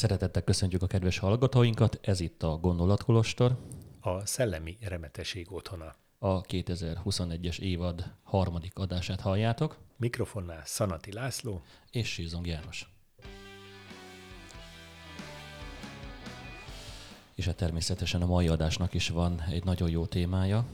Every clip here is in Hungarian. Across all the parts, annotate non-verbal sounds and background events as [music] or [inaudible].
Szeretettel köszöntjük a kedves hallgatóinkat, ez itt a Gondolatkolostor. A Szellemi Remeteség otthona. A 2021-es évad harmadik adását halljátok. Mikrofonnál Szanati László. És Sízong János. És hát természetesen a mai adásnak is van egy nagyon jó témája.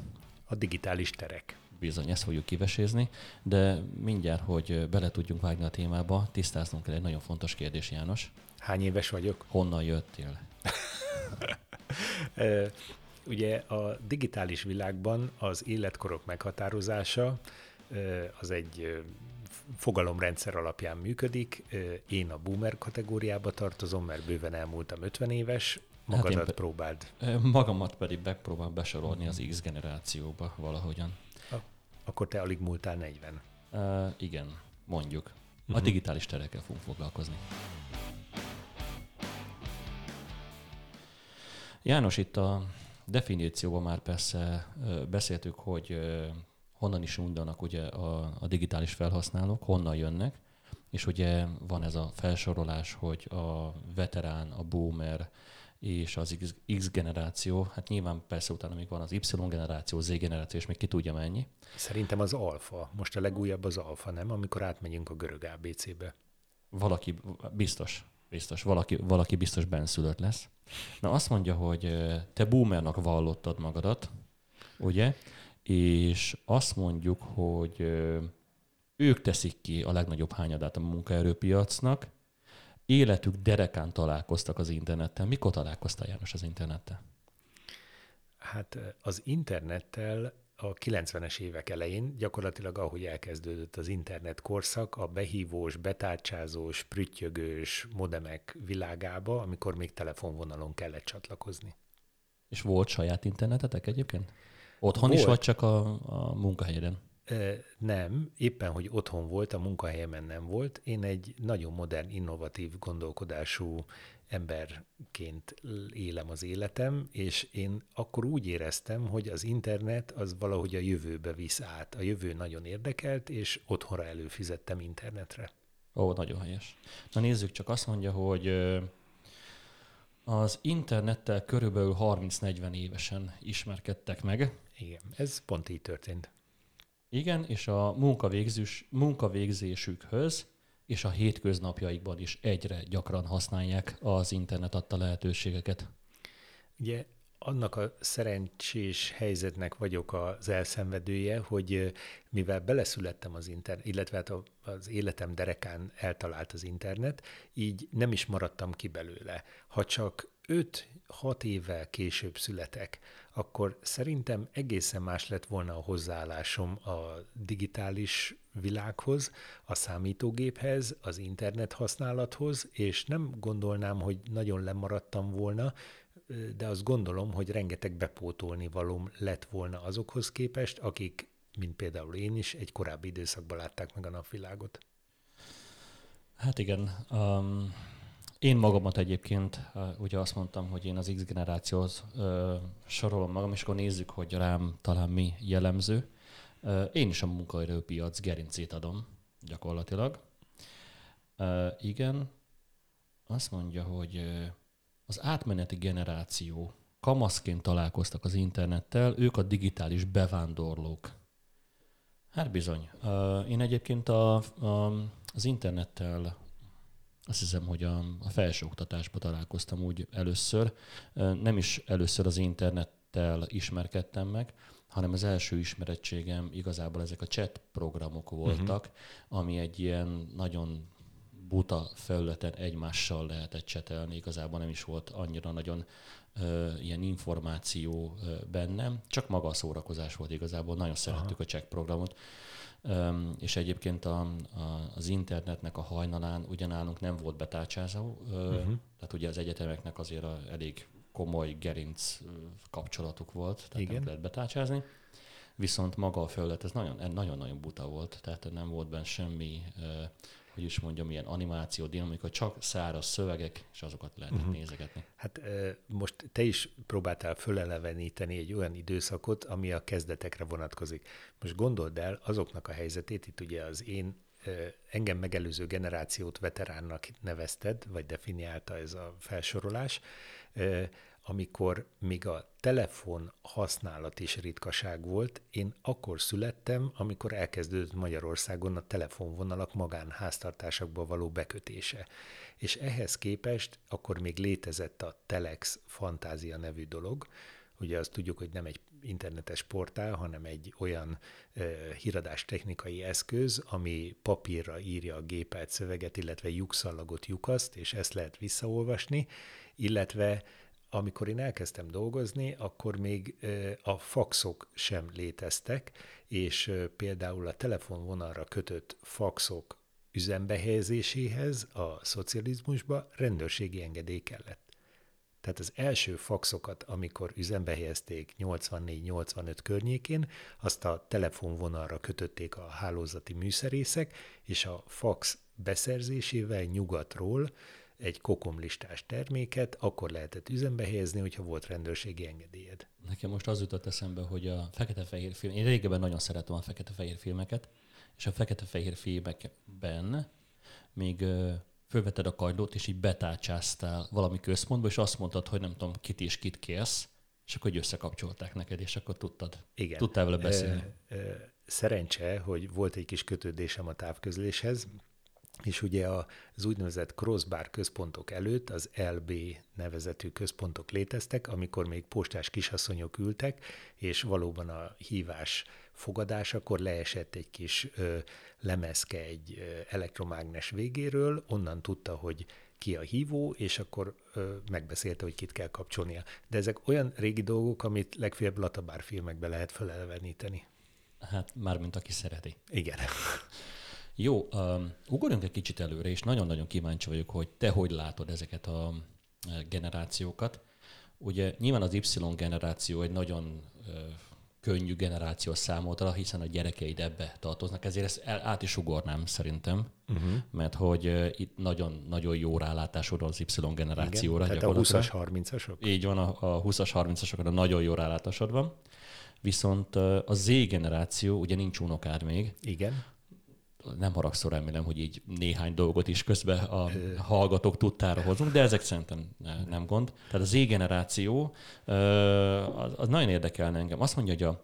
A digitális terek. Bizony, ezt fogjuk kivesézni, de mindjárt, hogy bele tudjunk vágni a témába, tisztáznunk kell egy nagyon fontos kérdés, János. Hány éves vagyok? Honnan jöttél? [laughs] Ugye a digitális világban az életkorok meghatározása az egy fogalomrendszer alapján működik. Én a boomer kategóriába tartozom, mert bőven elmúltam 50 éves, magadat hát próbáld. Magamat pedig megpróbál besorolni az X generációba valahogyan. Akkor te alig múltál 40. Uh, igen, mondjuk. A uh-huh. digitális terekkel fogunk foglalkozni. János, itt a definícióban már persze beszéltük, hogy honnan is undanak ugye a, a digitális felhasználók, honnan jönnek, és ugye van ez a felsorolás, hogy a veterán, a boomer és az X, X generáció, hát nyilván persze utána még van az Y generáció, Z generáció, és még ki tudja mennyi. Szerintem az alfa, most a legújabb az alfa, nem? Amikor átmegyünk a görög ABC-be. Valaki, biztos, biztos, valaki, valaki biztos benszülött lesz. Na azt mondja, hogy te boomernak vallottad magadat, ugye? És azt mondjuk, hogy ők teszik ki a legnagyobb hányadát a munkaerőpiacnak, életük derekán találkoztak az internettel. Mikor találkoztál János az internettel? Hát az internettel a 90-es évek elején, gyakorlatilag ahogy elkezdődött az internet korszak, a behívós, betárcsázós, prüttyögős modemek világába, amikor még telefonvonalon kellett csatlakozni. És volt saját internetetek egyébként? Otthon volt. is, vagy csak a, a munkahelyen? Nem, éppen, hogy otthon volt, a munkahelyemen nem volt. Én egy nagyon modern, innovatív gondolkodású emberként élem az életem, és én akkor úgy éreztem, hogy az internet az valahogy a jövőbe visz át. A jövő nagyon érdekelt, és otthonra előfizettem internetre. Ó, nagyon helyes. Na nézzük, csak azt mondja, hogy az internettel körülbelül 30-40 évesen ismerkedtek meg. Igen, ez pont így történt. Igen, és a munkavégzés, munkavégzésükhöz és a hétköznapjaikban is egyre gyakran használják az internet adta lehetőségeket. Ugye annak a szerencsés helyzetnek vagyok az elszenvedője, hogy mivel beleszülettem az internet, illetve hát az életem derekán eltalált az internet, így nem is maradtam ki belőle. Ha csak 5-6 évvel később születek, akkor szerintem egészen más lett volna a hozzáállásom a digitális világhoz, a számítógéphez, az internet használathoz, és nem gondolnám, hogy nagyon lemaradtam volna, de azt gondolom, hogy rengeteg bepótolni valóm lett volna azokhoz képest, akik, mint például én is, egy korábbi időszakban látták meg a napvilágot. Hát igen. Um, én magamat egyébként, ugye azt mondtam, hogy én az X generációhoz uh, sorolom magam, és akkor nézzük, hogy rám talán mi jellemző. Uh, én is a munkaerőpiac gerincét adom gyakorlatilag. Uh, igen, azt mondja, hogy az átmeneti generáció kamaszként találkoztak az internettel, ők a digitális bevándorlók. Hát bizony. Én egyébként a, a, az internettel azt hiszem, hogy a, a felsőoktatásban találkoztam úgy először. Nem is először az internettel ismerkedtem meg, hanem az első ismerettségem igazából ezek a chat programok voltak, uh-huh. ami egy ilyen nagyon buta felületen egymással lehetett csetelni, igazából nem is volt annyira nagyon ö, ilyen információ ö, bennem, csak maga a szórakozás volt igazából, nagyon szerettük Aha. a check programot. És egyébként a, a, az internetnek a hajnalán ugyanálunk nem volt betárcsázó, uh, uh-huh. tehát ugye az egyetemeknek azért a, elég komoly gerinc kapcsolatuk volt, tehát Igen. nem lehet betárcsázni. Viszont maga a felület, ez nagyon-nagyon buta volt, tehát nem volt benne semmi hogy is mondjam, ilyen animáció, dinamika, csak száraz szövegek, és azokat lehet uh-huh. nézegetni. Hát most te is próbáltál föleleveníteni egy olyan időszakot, ami a kezdetekre vonatkozik. Most gondold el azoknak a helyzetét, itt ugye az én engem megelőző generációt veteránnak nevezted, vagy definiálta ez a felsorolás, amikor még a telefon használat is ritkaság volt, én akkor születtem, amikor elkezdődött Magyarországon a telefonvonalak magánháztartásokba való bekötése. És ehhez képest akkor még létezett a Telex Fantázia nevű dolog, Ugye azt tudjuk, hogy nem egy internetes portál, hanem egy olyan e, híradás technikai eszköz, ami papírra írja a gépelt szöveget, illetve lyukszallagot lyukaszt, és ezt lehet visszaolvasni, illetve amikor én elkezdtem dolgozni, akkor még a faxok sem léteztek, és például a telefonvonalra kötött faxok üzembehelyezéséhez a szocializmusba rendőrségi engedély kellett. Tehát az első faxokat, amikor üzembe helyezték 84-85 környékén, azt a telefonvonalra kötötték a hálózati műszerészek, és a fax beszerzésével nyugatról egy kokomlistás terméket akkor lehetett üzembe helyezni, hogyha volt rendőrségi engedélyed. Nekem most az jutott eszembe, hogy a fekete-fehér film, én régebben nagyon szeretem a fekete-fehér filmeket, és a fekete-fehér filmekben még fölveted a kagylót, és így betárcsáztál valami központba, és azt mondtad, hogy nem tudom, kit és kit kérsz, és akkor hogy összekapcsolták neked, és akkor tudtad. Igen. Tudtál vele beszélni. Szerencse, hogy volt egy kis kötődésem a távközléshez, és ugye az úgynevezett crossbar központok előtt az LB nevezetű központok léteztek, amikor még postás kisasszonyok ültek, és valóban a hívás fogadásakor leesett egy kis ö, lemezke egy ö, elektromágnes végéről, onnan tudta, hogy ki a hívó, és akkor ö, megbeszélte, hogy kit kell kapcsolnia. De ezek olyan régi dolgok, amit legfeljebb Latabár filmekbe lehet felelveníteni. Hát, mármint aki szereti. Igen. [laughs] Jó, um, ugorjunk egy kicsit előre, és nagyon-nagyon kíváncsi vagyok, hogy te hogy látod ezeket a generációkat. Ugye nyilván az Y generáció egy nagyon uh, könnyű generáció számodra, hiszen a gyerekeid ebbe tartoznak, ezért ezt el, át is ugornám szerintem, uh-huh. mert hogy uh, itt nagyon, nagyon jó rálátásod az Y generációra. Igen, tehát a 20-as, 30-asok? Így van, a, a 20-as, 30-asokra nagyon jó rálátásod van. Viszont uh, a Z generáció, ugye nincs unokád még. Igen nem haragszol, remélem, hogy így néhány dolgot is közben a hallgatók tudtára hozunk, de ezek szerintem nem gond. Tehát az Z-generáció, az, az nagyon érdekelne engem. Azt mondja, hogy a,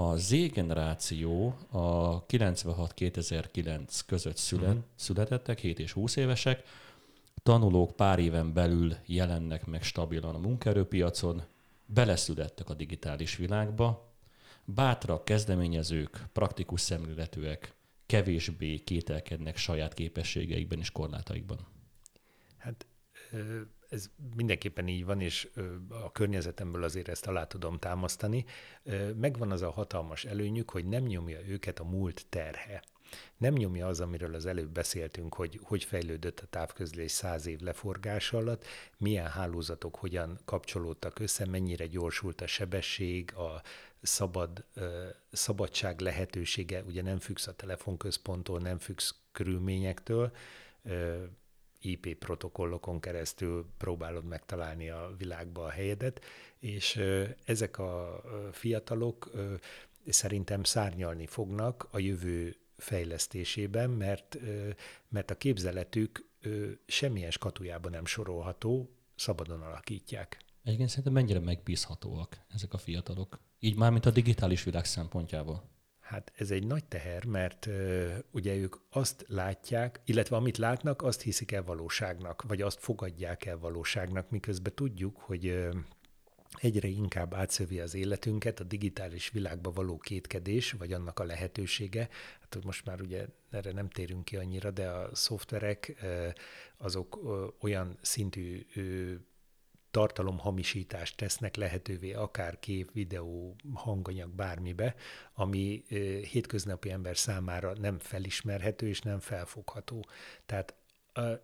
a Z-generáció a 96-2009 között szület, uh-huh. születettek, 7 és 20 évesek, tanulók pár éven belül jelennek meg stabilan a munkaerőpiacon, beleszülettek a digitális világba, bátrak, kezdeményezők, praktikus szemléletűek, kevésbé kételkednek saját képességeikben és korlátaikban. Hát ez mindenképpen így van, és a környezetemből azért ezt alá tudom támasztani. Megvan az a hatalmas előnyük, hogy nem nyomja őket a múlt terhe. Nem nyomja az, amiről az előbb beszéltünk, hogy hogy fejlődött a távközlés száz év leforgása alatt, milyen hálózatok hogyan kapcsolódtak össze, mennyire gyorsult a sebesség, a szabad, szabadság lehetősége, ugye nem függsz a telefonközponttól, nem függsz körülményektől, IP protokollokon keresztül próbálod megtalálni a világba a helyedet, és ezek a fiatalok szerintem szárnyalni fognak a jövő fejlesztésében, mert, mert a képzeletük semmilyen skatujában nem sorolható, szabadon alakítják. Egyébként szerintem mennyire megbízhatóak ezek a fiatalok? Így már, mint a digitális világ szempontjából. Hát ez egy nagy teher, mert uh, ugye ők azt látják, illetve amit látnak, azt hiszik el valóságnak, vagy azt fogadják el valóságnak, miközben tudjuk, hogy uh, egyre inkább átszövi az életünket a digitális világba való kétkedés, vagy annak a lehetősége. Hát most már ugye erre nem térünk ki annyira, de a szoftverek azok olyan szintű tartalomhamisítást tesznek lehetővé, akár kép, videó, hanganyag, bármibe, ami hétköznapi ember számára nem felismerhető és nem felfogható. Tehát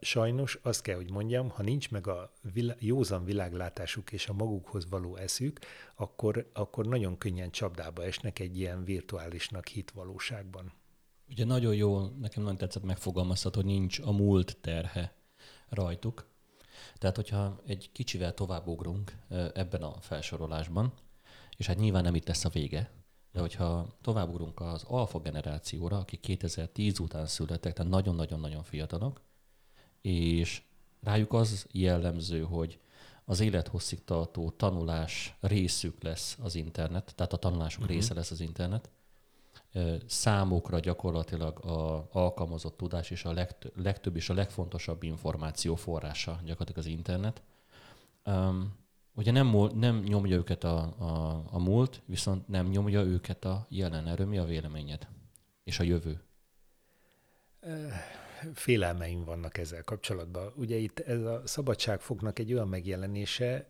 sajnos azt kell, hogy mondjam, ha nincs meg a vilá- józan világlátásuk és a magukhoz való eszük, akkor, akkor nagyon könnyen csapdába esnek egy ilyen virtuálisnak hit valóságban. Ugye nagyon jó, nekem nagyon tetszett megfogalmazhat, hogy nincs a múlt terhe rajtuk. Tehát, hogyha egy kicsivel tovább ugrunk ebben a felsorolásban, és hát nyilván nem itt lesz a vége, De hogyha továbbugrunk az alfa generációra, akik 2010 után születtek, tehát nagyon-nagyon-nagyon fiatalok, és rájuk az jellemző, hogy az élethosszig tartó tanulás részük lesz az internet, tehát a tanulásuk uh-huh. része lesz az internet. Számukra gyakorlatilag a alkalmazott tudás és a legt- legtöbb és a legfontosabb információ forrása gyakorlatilag az internet. Um, ugye nem, nem nyomja őket a, a, a múlt, viszont nem nyomja őket a jelen. Erről mi a véleményed? És a jövő? Félelmeim vannak ezzel kapcsolatban. Ugye itt ez a szabadságfognak egy olyan megjelenése,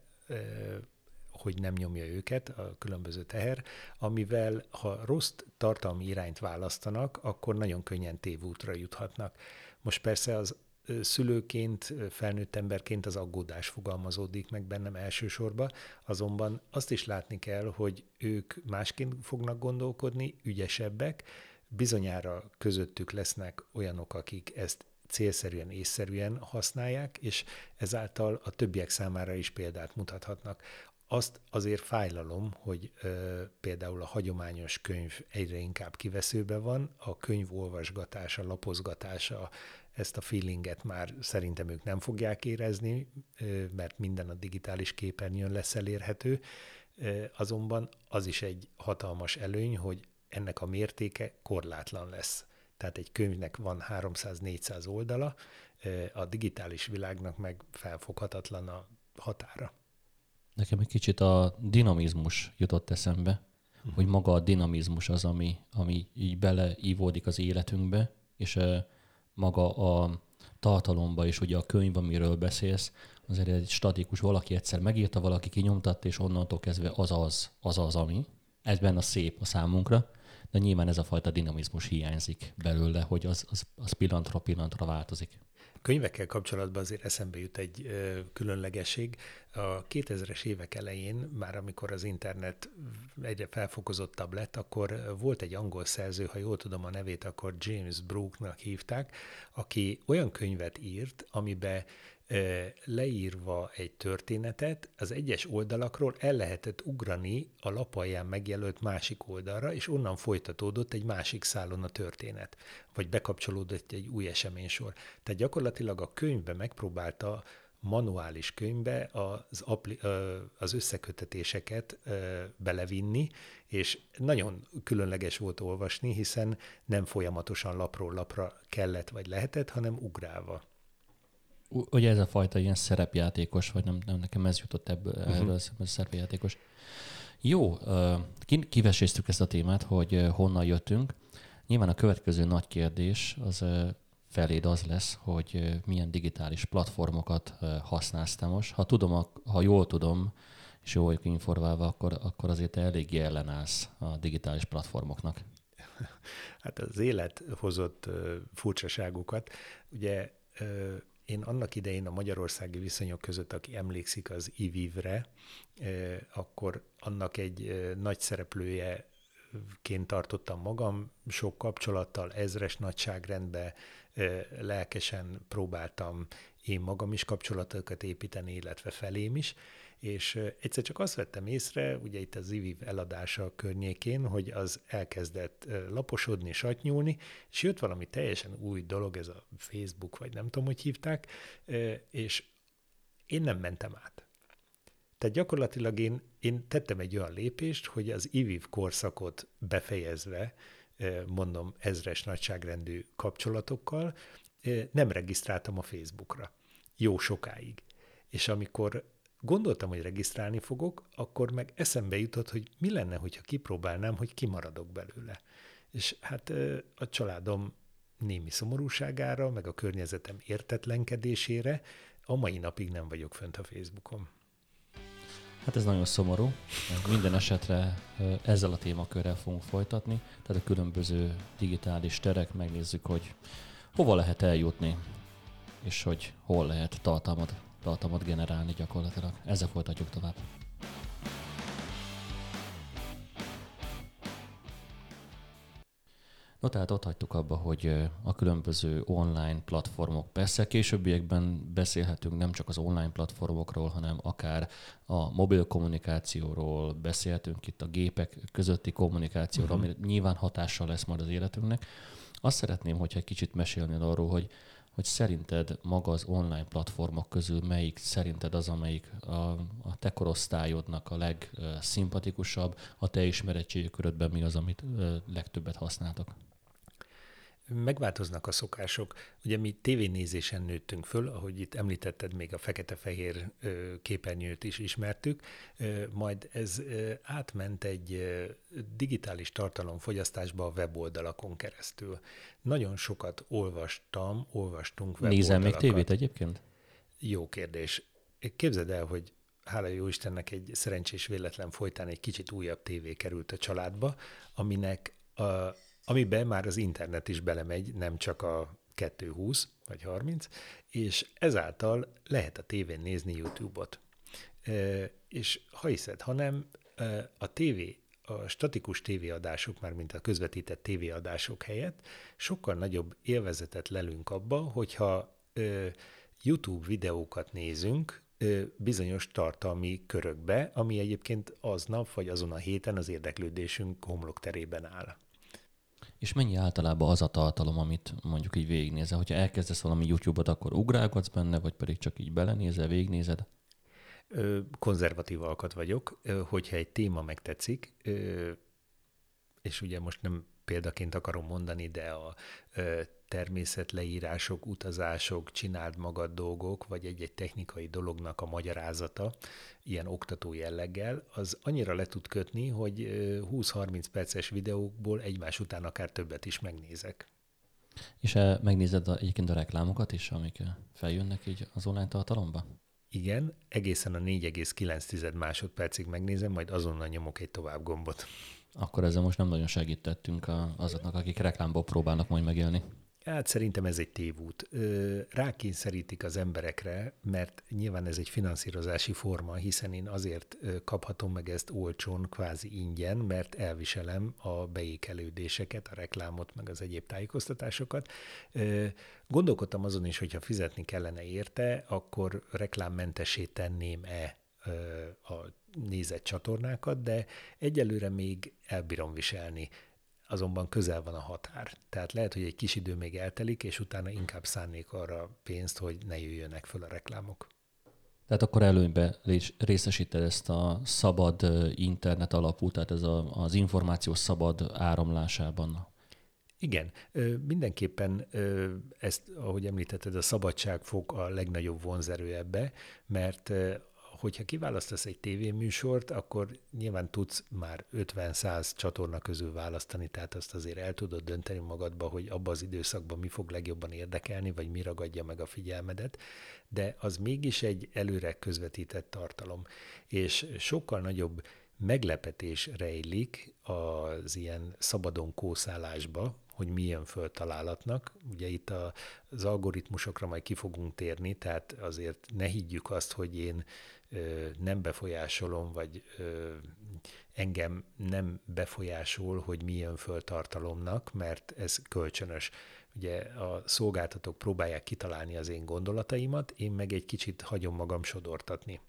hogy nem nyomja őket a különböző teher, amivel ha rossz tartalmi irányt választanak, akkor nagyon könnyen tévútra juthatnak. Most persze az szülőként, felnőtt emberként az aggódás fogalmazódik meg bennem elsősorban, azonban azt is látni kell, hogy ők másként fognak gondolkodni, ügyesebbek, bizonyára közöttük lesznek olyanok, akik ezt célszerűen, észszerűen használják, és ezáltal a többiek számára is példát mutathatnak. Azt azért fájlalom, hogy ö, például a hagyományos könyv egyre inkább kiveszőbe van, a könyv olvasgatása, lapozgatása, ezt a feelinget már szerintem ők nem fogják érezni, mert minden a digitális képernyőn lesz elérhető, azonban az is egy hatalmas előny, hogy ennek a mértéke korlátlan lesz. Tehát egy könyvnek van 300-400 oldala, a digitális világnak meg felfoghatatlan a határa. Nekem egy kicsit a dinamizmus jutott eszembe, uh-huh. hogy maga a dinamizmus az, ami, ami így beleívódik az életünkbe, és maga a tartalomba is, ugye a könyv, amiről beszélsz, azért egy statikus, valaki egyszer megírta, valaki kinyomtatta, és onnantól kezdve az az, az az, ami. Ez benne a szép a számunkra, de nyilván ez a fajta dinamizmus hiányzik belőle, hogy az, az, az pillantra pillantra változik. Könyvekkel kapcsolatban azért eszembe jut egy ö, különlegesség. A 2000-es évek elején, már amikor az internet egyre felfokozottabb lett, akkor volt egy angol szerző, ha jól tudom a nevét, akkor James Brooke-nak hívták, aki olyan könyvet írt, amiben leírva egy történetet, az egyes oldalakról el lehetett ugrani a lapalján megjelölt másik oldalra, és onnan folytatódott egy másik szálon a történet, vagy bekapcsolódott egy új eseménysor. Tehát gyakorlatilag a könyvbe megpróbálta manuális könyvbe az, appli- az összekötetéseket belevinni, és nagyon különleges volt olvasni, hiszen nem folyamatosan lapról lapra kellett vagy lehetett, hanem ugrálva ugye ez a fajta ilyen szerepjátékos, vagy nem, nem nekem ez jutott ebből, uh-huh. erről a szerepjátékos. Jó, kiveséztük ezt a témát, hogy honnan jöttünk. Nyilván a következő nagy kérdés az feléd az lesz, hogy milyen digitális platformokat használsz te most. Ha tudom, ha jól tudom, és jól vagyok informálva, akkor, akkor azért eléggé ellenállsz a digitális platformoknak. [laughs] Hát az élet hozott furcsaságokat. Ugye én annak idején a magyarországi viszonyok között, aki emlékszik az IVIV-re, akkor annak egy nagy szereplője ként tartottam magam, sok kapcsolattal, ezres nagyságrendben eh, lelkesen próbáltam én magam is kapcsolatokat építeni, illetve felém is, és egyszer csak azt vettem észre, ugye itt az IVIV eladása környékén, hogy az elkezdett laposodni, satnyúlni, és jött valami teljesen új dolog, ez a Facebook, vagy nem tudom, hogy hívták, és én nem mentem át. Tehát gyakorlatilag én, én tettem egy olyan lépést, hogy az IVIV korszakot befejezve, mondom, ezres nagyságrendű kapcsolatokkal, nem regisztráltam a Facebookra. Jó sokáig. És amikor gondoltam, hogy regisztrálni fogok, akkor meg eszembe jutott, hogy mi lenne, hogyha kipróbálnám, hogy kimaradok belőle. És hát a családom némi szomorúságára, meg a környezetem értetlenkedésére a mai napig nem vagyok fönt a Facebookon. Hát ez nagyon szomorú. Minden esetre ezzel a témakörrel fogunk folytatni, tehát a különböző digitális terek, megnézzük, hogy hova lehet eljutni, és hogy hol lehet tartalmat tartalmat generálni gyakorlatilag. Ezzel folytatjuk tovább. No, tehát ott hagytuk abba, hogy a különböző online platformok, persze későbbiekben beszélhetünk nem csak az online platformokról, hanem akár a mobil kommunikációról, beszélhetünk itt a gépek közötti kommunikációról, uh-huh. ami nyilván hatással lesz majd az életünknek. Azt szeretném, hogyha egy kicsit mesélnél arról, hogy hogy szerinted maga az online platformok közül melyik szerinted az, amelyik a, a te korosztályodnak a legszimpatikusabb, a te ismeretségi körödben mi az, amit legtöbbet használtak? Megváltoznak a szokások. Ugye mi tévénézésen nőttünk föl, ahogy itt említetted, még a fekete-fehér képernyőt is ismertük, majd ez átment egy digitális tartalomfogyasztásba a weboldalakon keresztül. Nagyon sokat olvastam, olvastunk weboldalakat. Nézem még tévét egyébként? Jó kérdés. Képzeld el, hogy hála jó Istennek egy szerencsés véletlen folytán egy kicsit újabb tévé került a családba, aminek a, amiben már az internet is belemegy, nem csak a 220 vagy 30, és ezáltal lehet a tévén nézni YouTube-ot. És ha hiszed, hanem e, a tévé, a statikus tévéadások, már mint a közvetített tévéadások helyett, sokkal nagyobb élvezetet lelünk abba, hogyha e, YouTube videókat nézünk, bizonyos tartalmi körökbe, ami egyébként aznap vagy azon a héten az érdeklődésünk homlokterében áll. És mennyi általában az a tartalom, amit mondjuk így végignézel? Hogyha elkezdesz valami YouTube-ot, akkor ugrálkodsz benne, vagy pedig csak így belenézel, végignézed? Konzervatív alkat vagyok, hogyha egy téma megtetszik, és ugye most nem példaként akarom mondani, de a természetleírások, utazások, csináld magad dolgok, vagy egy-egy technikai dolognak a magyarázata, ilyen oktató jelleggel, az annyira le tud kötni, hogy 20-30 perces videókból egymás után akár többet is megnézek. És megnézed a, egyébként a reklámokat is, amik feljönnek így az online tartalomba? Igen, egészen a 4,9 másodpercig megnézem, majd azonnal nyomok egy tovább gombot. Akkor ezzel most nem nagyon segítettünk azoknak, akik reklámból próbálnak majd megélni. Hát szerintem ez egy tévút. Rákényszerítik az emberekre, mert nyilván ez egy finanszírozási forma, hiszen én azért kaphatom meg ezt olcsón, kvázi ingyen, mert elviselem a beékelődéseket, a reklámot, meg az egyéb tájékoztatásokat. Gondolkodtam azon is, hogyha fizetni kellene érte, akkor reklámmentesé tenném-e a nézett csatornákat, de egyelőre még elbírom viselni azonban közel van a határ. Tehát lehet, hogy egy kis idő még eltelik, és utána inkább szánnék arra pénzt, hogy ne jöjjönek föl a reklámok. Tehát akkor előnybe részesíted ezt a szabad internet alapú, tehát ez a, az információ szabad áramlásában. Igen, mindenképpen ezt, ahogy említetted, a szabadság fog a legnagyobb vonzerő ebbe, mert hogyha kiválasztasz egy tévéműsort, akkor nyilván tudsz már 50-100 csatorna közül választani, tehát azt azért el tudod dönteni magadba, hogy abban az időszakban mi fog legjobban érdekelni, vagy mi ragadja meg a figyelmedet, de az mégis egy előre közvetített tartalom, és sokkal nagyobb meglepetés rejlik az ilyen szabadon kószálásba, hogy milyen föltalálatnak. Ugye itt az algoritmusokra majd ki fogunk térni, tehát azért ne higgyük azt, hogy én nem befolyásolom, vagy engem nem befolyásol, hogy milyen föltartalomnak, mert ez kölcsönös. Ugye a szolgáltatók próbálják kitalálni az én gondolataimat, én meg egy kicsit hagyom magam sodortatni.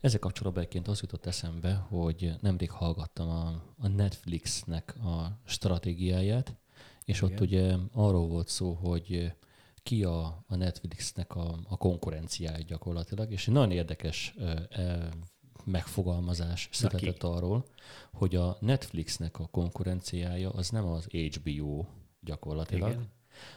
Ezzel kapcsolatban egyébként az jutott eszembe, hogy nemrég hallgattam a, a Netflixnek a stratégiáját, és Igen. ott ugye arról volt szó, hogy ki a, a Netflixnek a, a konkurenciája gyakorlatilag, és egy nagyon érdekes e, megfogalmazás született arról, hogy a Netflixnek a konkurenciája az nem az HBO gyakorlatilag, Igen.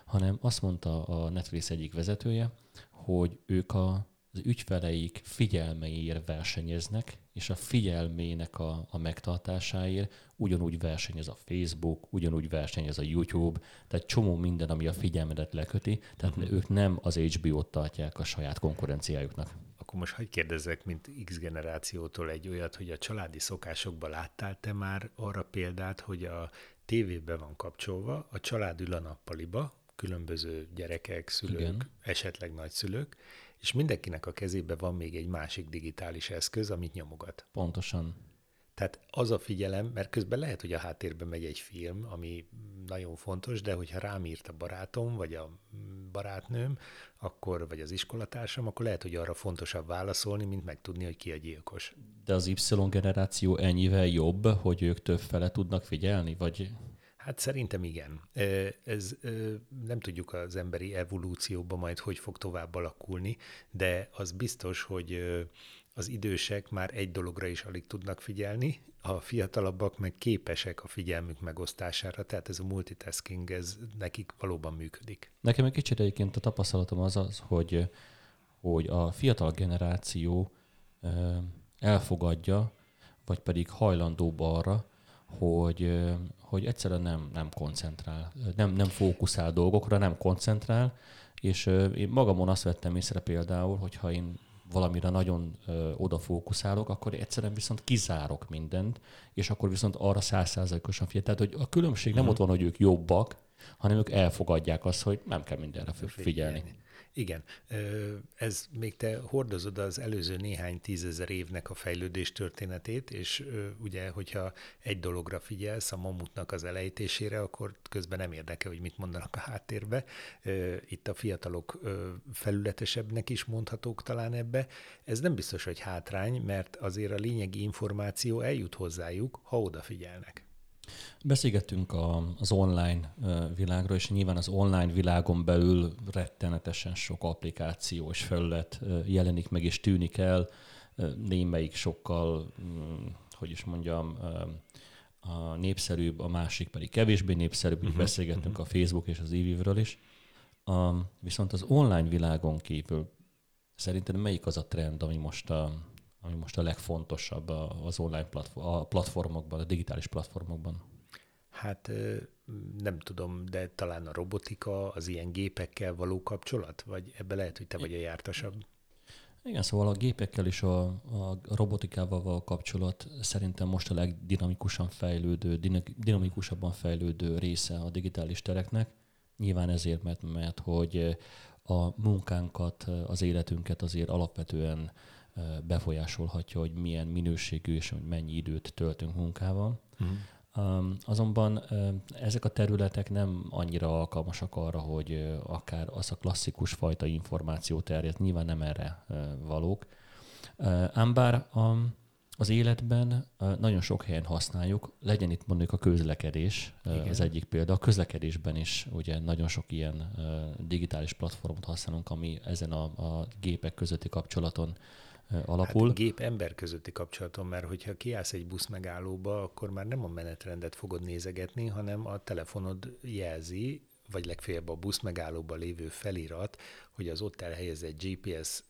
hanem azt mondta a Netflix egyik vezetője, hogy ők a az ügyfeleik figyelmeiért versenyeznek, és a figyelmének a, a megtartásáért ugyanúgy versenyez a Facebook, ugyanúgy versenyez a YouTube, tehát csomó minden, ami a figyelmedet leköti, tehát uh-huh. ők nem az HBO-t tartják a saját konkurenciájuknak. Akkor most hagyj kérdezzek, mint X generációtól egy olyat, hogy a családi szokásokban láttál te már arra példát, hogy a tévébe van kapcsolva, a család ül a nappaliba, különböző gyerekek, szülők, Igen. esetleg nagyszülők, és mindenkinek a kezébe van még egy másik digitális eszköz, amit nyomogat. Pontosan. Tehát az a figyelem, mert közben lehet, hogy a háttérben megy egy film, ami nagyon fontos, de hogyha rám írt a barátom, vagy a barátnőm, akkor, vagy az iskolatársam, akkor lehet, hogy arra fontosabb válaszolni, mint megtudni, hogy ki a gyilkos. De az Y generáció ennyivel jobb, hogy ők több fele tudnak figyelni, vagy... Hát szerintem igen. Ez nem tudjuk az emberi evolúcióban majd, hogy fog tovább alakulni, de az biztos, hogy az idősek már egy dologra is alig tudnak figyelni, a fiatalabbak meg képesek a figyelmük megosztására, tehát ez a multitasking, ez nekik valóban működik. Nekem egy kicsit egyébként a tapasztalatom az az, hogy, hogy a fiatal generáció elfogadja, vagy pedig hajlandóbb arra, hogy, hogy egyszerűen nem, nem koncentrál, nem, nem fókuszál dolgokra, nem koncentrál, és én magamon azt vettem észre például, hogyha én valamire nagyon ö, odafókuszálok, akkor egyszerűen viszont kizárok mindent, és akkor viszont arra százszázalékosan figyelj. Tehát, hogy a különbség nem uh-huh. ott van, hogy ők jobbak, hanem ők elfogadják azt, hogy nem kell mindenre figyelni. Igen, ez még te hordozod az előző néhány tízezer évnek a fejlődés történetét, és ugye, hogyha egy dologra figyelsz, a mamutnak az elejtésére, akkor közben nem érdekel, hogy mit mondanak a háttérbe. Itt a fiatalok felületesebbnek is mondhatók talán ebbe. Ez nem biztos, hogy hátrány, mert azért a lényegi információ eljut hozzájuk, ha odafigyelnek. Beszélgettünk a, az online világról, és nyilván az online világon belül rettenetesen sok applikáció és felület jelenik meg és tűnik el, némelyik sokkal, mm, hogy is mondjam, a népszerűbb, a másik pedig kevésbé népszerűbb. Uh-huh. Beszélgettünk uh-huh. a Facebook és az e is. A, viszont az online világon kívül szerintem melyik az a trend, ami most a, ami most a legfontosabb az online platform, a platformokban, a digitális platformokban? Hát nem tudom, de talán a robotika, az ilyen gépekkel való kapcsolat? Vagy ebbe lehet, hogy te vagy a jártasabb? Igen, szóval a gépekkel és a, a robotikával való kapcsolat szerintem most a legdinamikusan fejlődő, dinamikusabban fejlődő része a digitális tereknek. Nyilván ezért, mert, mert hogy a munkánkat, az életünket azért alapvetően befolyásolhatja, hogy milyen minőségű és hogy mennyi időt töltünk munkával. Uh-huh. Um, azonban um, ezek a területek nem annyira alkalmasak arra, hogy uh, akár az a klasszikus fajta információ terjed, nyilván nem erre uh, valók. Uh, ám bár um, az életben nagyon sok helyen használjuk, legyen itt mondjuk a közlekedés, uh, az egyik példa. A közlekedésben is ugye nagyon sok ilyen digitális platformot használunk, ami ezen a, a gépek közötti kapcsolaton alapul. Hát gép-ember közötti kapcsolaton, mert hogyha kiállsz egy busz megállóba, akkor már nem a menetrendet fogod nézegetni, hanem a telefonod jelzi, vagy legfeljebb a busz megállóban lévő felirat, hogy az ott elhelyezett GPS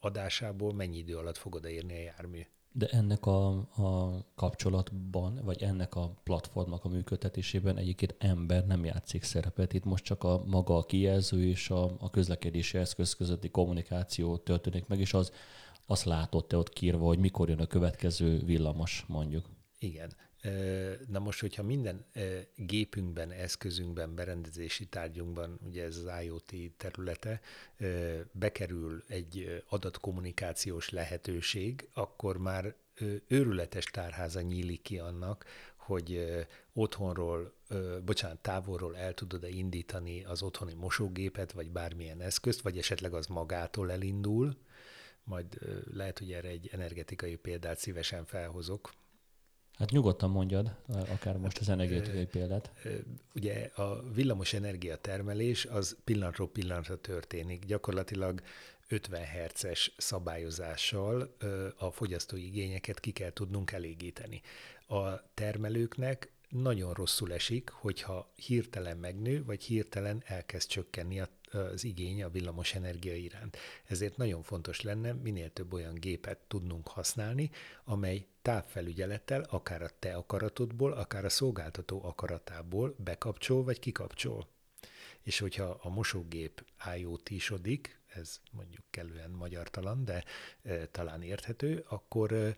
adásából mennyi idő alatt fogod érni a jármű. De ennek a, a kapcsolatban, vagy ennek a platformnak a működtetésében egyébként ember nem játszik szerepet. Itt most csak a maga a kijelző és a, a közlekedési eszköz közötti kommunikáció történik meg, és az azt látod te ott kírva, hogy mikor jön a következő villamos, mondjuk. Igen. Na most, hogyha minden gépünkben, eszközünkben, berendezési tárgyunkban, ugye ez az IoT területe, bekerül egy adatkommunikációs lehetőség, akkor már őrületes tárháza nyílik ki annak, hogy otthonról, bocsánat, távolról el tudod-e indítani az otthoni mosógépet, vagy bármilyen eszközt, vagy esetleg az magától elindul, majd lehet, hogy erre egy energetikai példát szívesen felhozok. Hát nyugodtan mondjad, akár most hát, az energetikai példát. Ugye a villamos energia termelés az pillanatról pillanatra történik. Gyakorlatilag 50 Hz-es szabályozással a fogyasztói igényeket ki kell tudnunk elégíteni. A termelőknek nagyon rosszul esik, hogyha hirtelen megnő, vagy hirtelen elkezd csökkenni a az igény a villamos energia iránt. Ezért nagyon fontos lenne minél több olyan gépet tudnunk használni, amely távfelügyelettel, akár a te akaratodból, akár a szolgáltató akaratából bekapcsol vagy kikapcsol. És hogyha a mosógép IoT-sodik, ez mondjuk kellően magyartalan, de e, talán érthető, akkor e,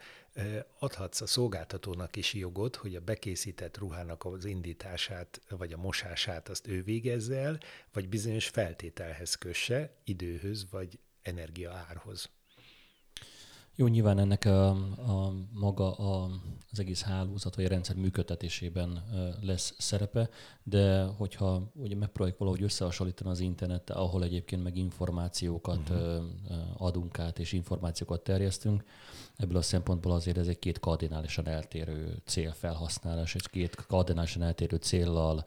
adhatsz a szolgáltatónak is jogot, hogy a bekészített ruhának az indítását, vagy a mosását azt ő végezze el, vagy bizonyos feltételhez kösse, időhöz, vagy energiaárhoz. Jó, nyilván ennek a, a maga a, az egész hálózat vagy a rendszer működtetésében lesz szerepe, de hogyha ugye megpróbáljuk valahogy összehasonlítani az internettel, ahol egyébként meg információkat uh-huh. adunk át és információkat terjesztünk, ebből a szempontból azért ez egy két kardinálisan eltérő célfelhasználás, egy két kardinálisan eltérő céllal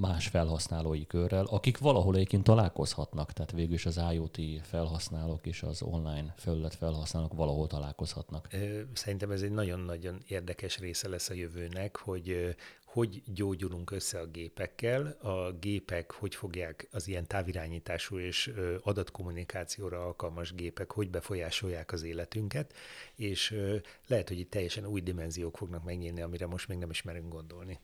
más felhasználói körrel, akik valahol egyébként találkozhatnak, tehát végül is az IoT felhasználók és az online felület felhasználók valahol találkozhatnak. Szerintem ez egy nagyon-nagyon érdekes része lesz a jövőnek, hogy hogy gyógyulunk össze a gépekkel, a gépek hogy fogják az ilyen távirányítású és adatkommunikációra alkalmas gépek, hogy befolyásolják az életünket, és lehet, hogy itt teljesen új dimenziók fognak megnyílni, amire most még nem ismerünk gondolni.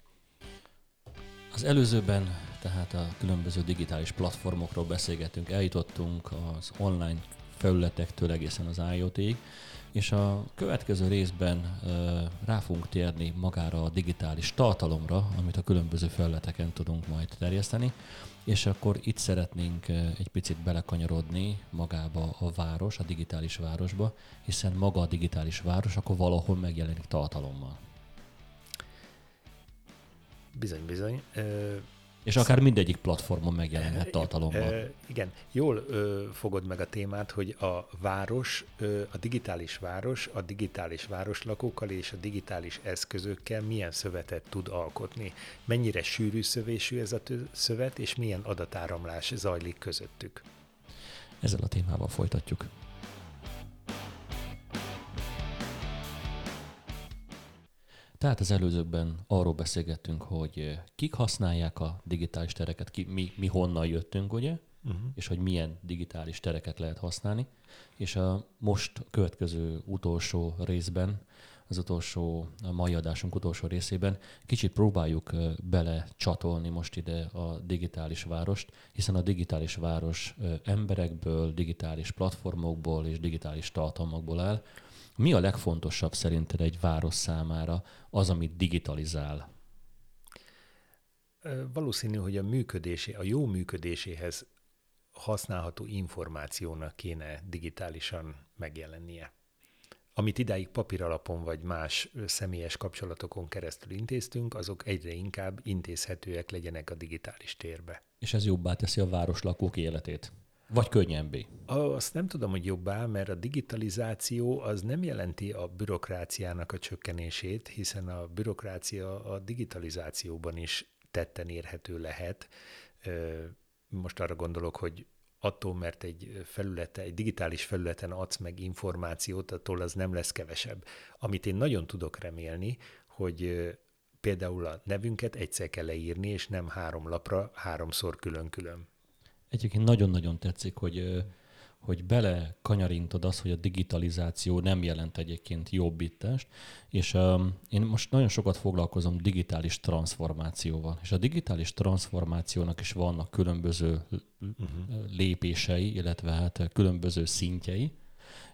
Az előzőben tehát a különböző digitális platformokról beszélgettünk, eljutottunk az online felületektől egészen az IoT-ig, és a következő részben rá fogunk térni magára a digitális tartalomra, amit a különböző felületeken tudunk majd terjeszteni, és akkor itt szeretnénk egy picit belekanyarodni magába a város, a digitális városba, hiszen maga a digitális város akkor valahol megjelenik tartalommal. Bizony, bizony. És akár mindegyik platformon megjelenhet tartalommal. Igen, jól ö, fogod meg a témát, hogy a város, ö, a digitális város, a digitális városlakókkal és a digitális eszközökkel milyen szövetet tud alkotni. Mennyire sűrű szövésű ez a szövet, és milyen adatáramlás zajlik közöttük. Ezzel a témával folytatjuk. Tehát az előzőkben arról beszélgettünk, hogy eh, kik használják a digitális tereket, ki, mi, mi honnan jöttünk, ugye? Uh-huh. És hogy milyen digitális tereket lehet használni. És a most a következő utolsó részben, az utolsó, a mai adásunk utolsó részében kicsit próbáljuk eh, bele csatolni most ide a digitális várost, hiszen a digitális város eh, emberekből, digitális platformokból és digitális tartalmakból áll, mi a legfontosabb szerinted egy város számára az, amit digitalizál? Valószínű, hogy a működésé, a jó működéséhez használható információnak kéne digitálisan megjelennie. Amit idáig papíralapon vagy más személyes kapcsolatokon keresztül intéztünk, azok egyre inkább intézhetőek legyenek a digitális térbe. És ez jobbá teszi a városlakók életét? Vagy könnyebbé? Azt nem tudom, hogy jobbá, mert a digitalizáció az nem jelenti a bürokráciának a csökkenését, hiszen a bürokrácia a digitalizációban is tetten érhető lehet. Most arra gondolok, hogy attól, mert egy felülete, egy digitális felületen adsz meg információt, attól az nem lesz kevesebb. Amit én nagyon tudok remélni, hogy például a nevünket egyszer kell leírni, és nem három lapra, háromszor külön-külön. Egyébként nagyon-nagyon tetszik, hogy, hogy bele kanyarintod azt, hogy a digitalizáció nem jelent egyébként jobbítást, és um, én most nagyon sokat foglalkozom digitális transformációval, és a digitális transformációnak is vannak különböző uh-huh. lépései, illetve hát különböző szintjei,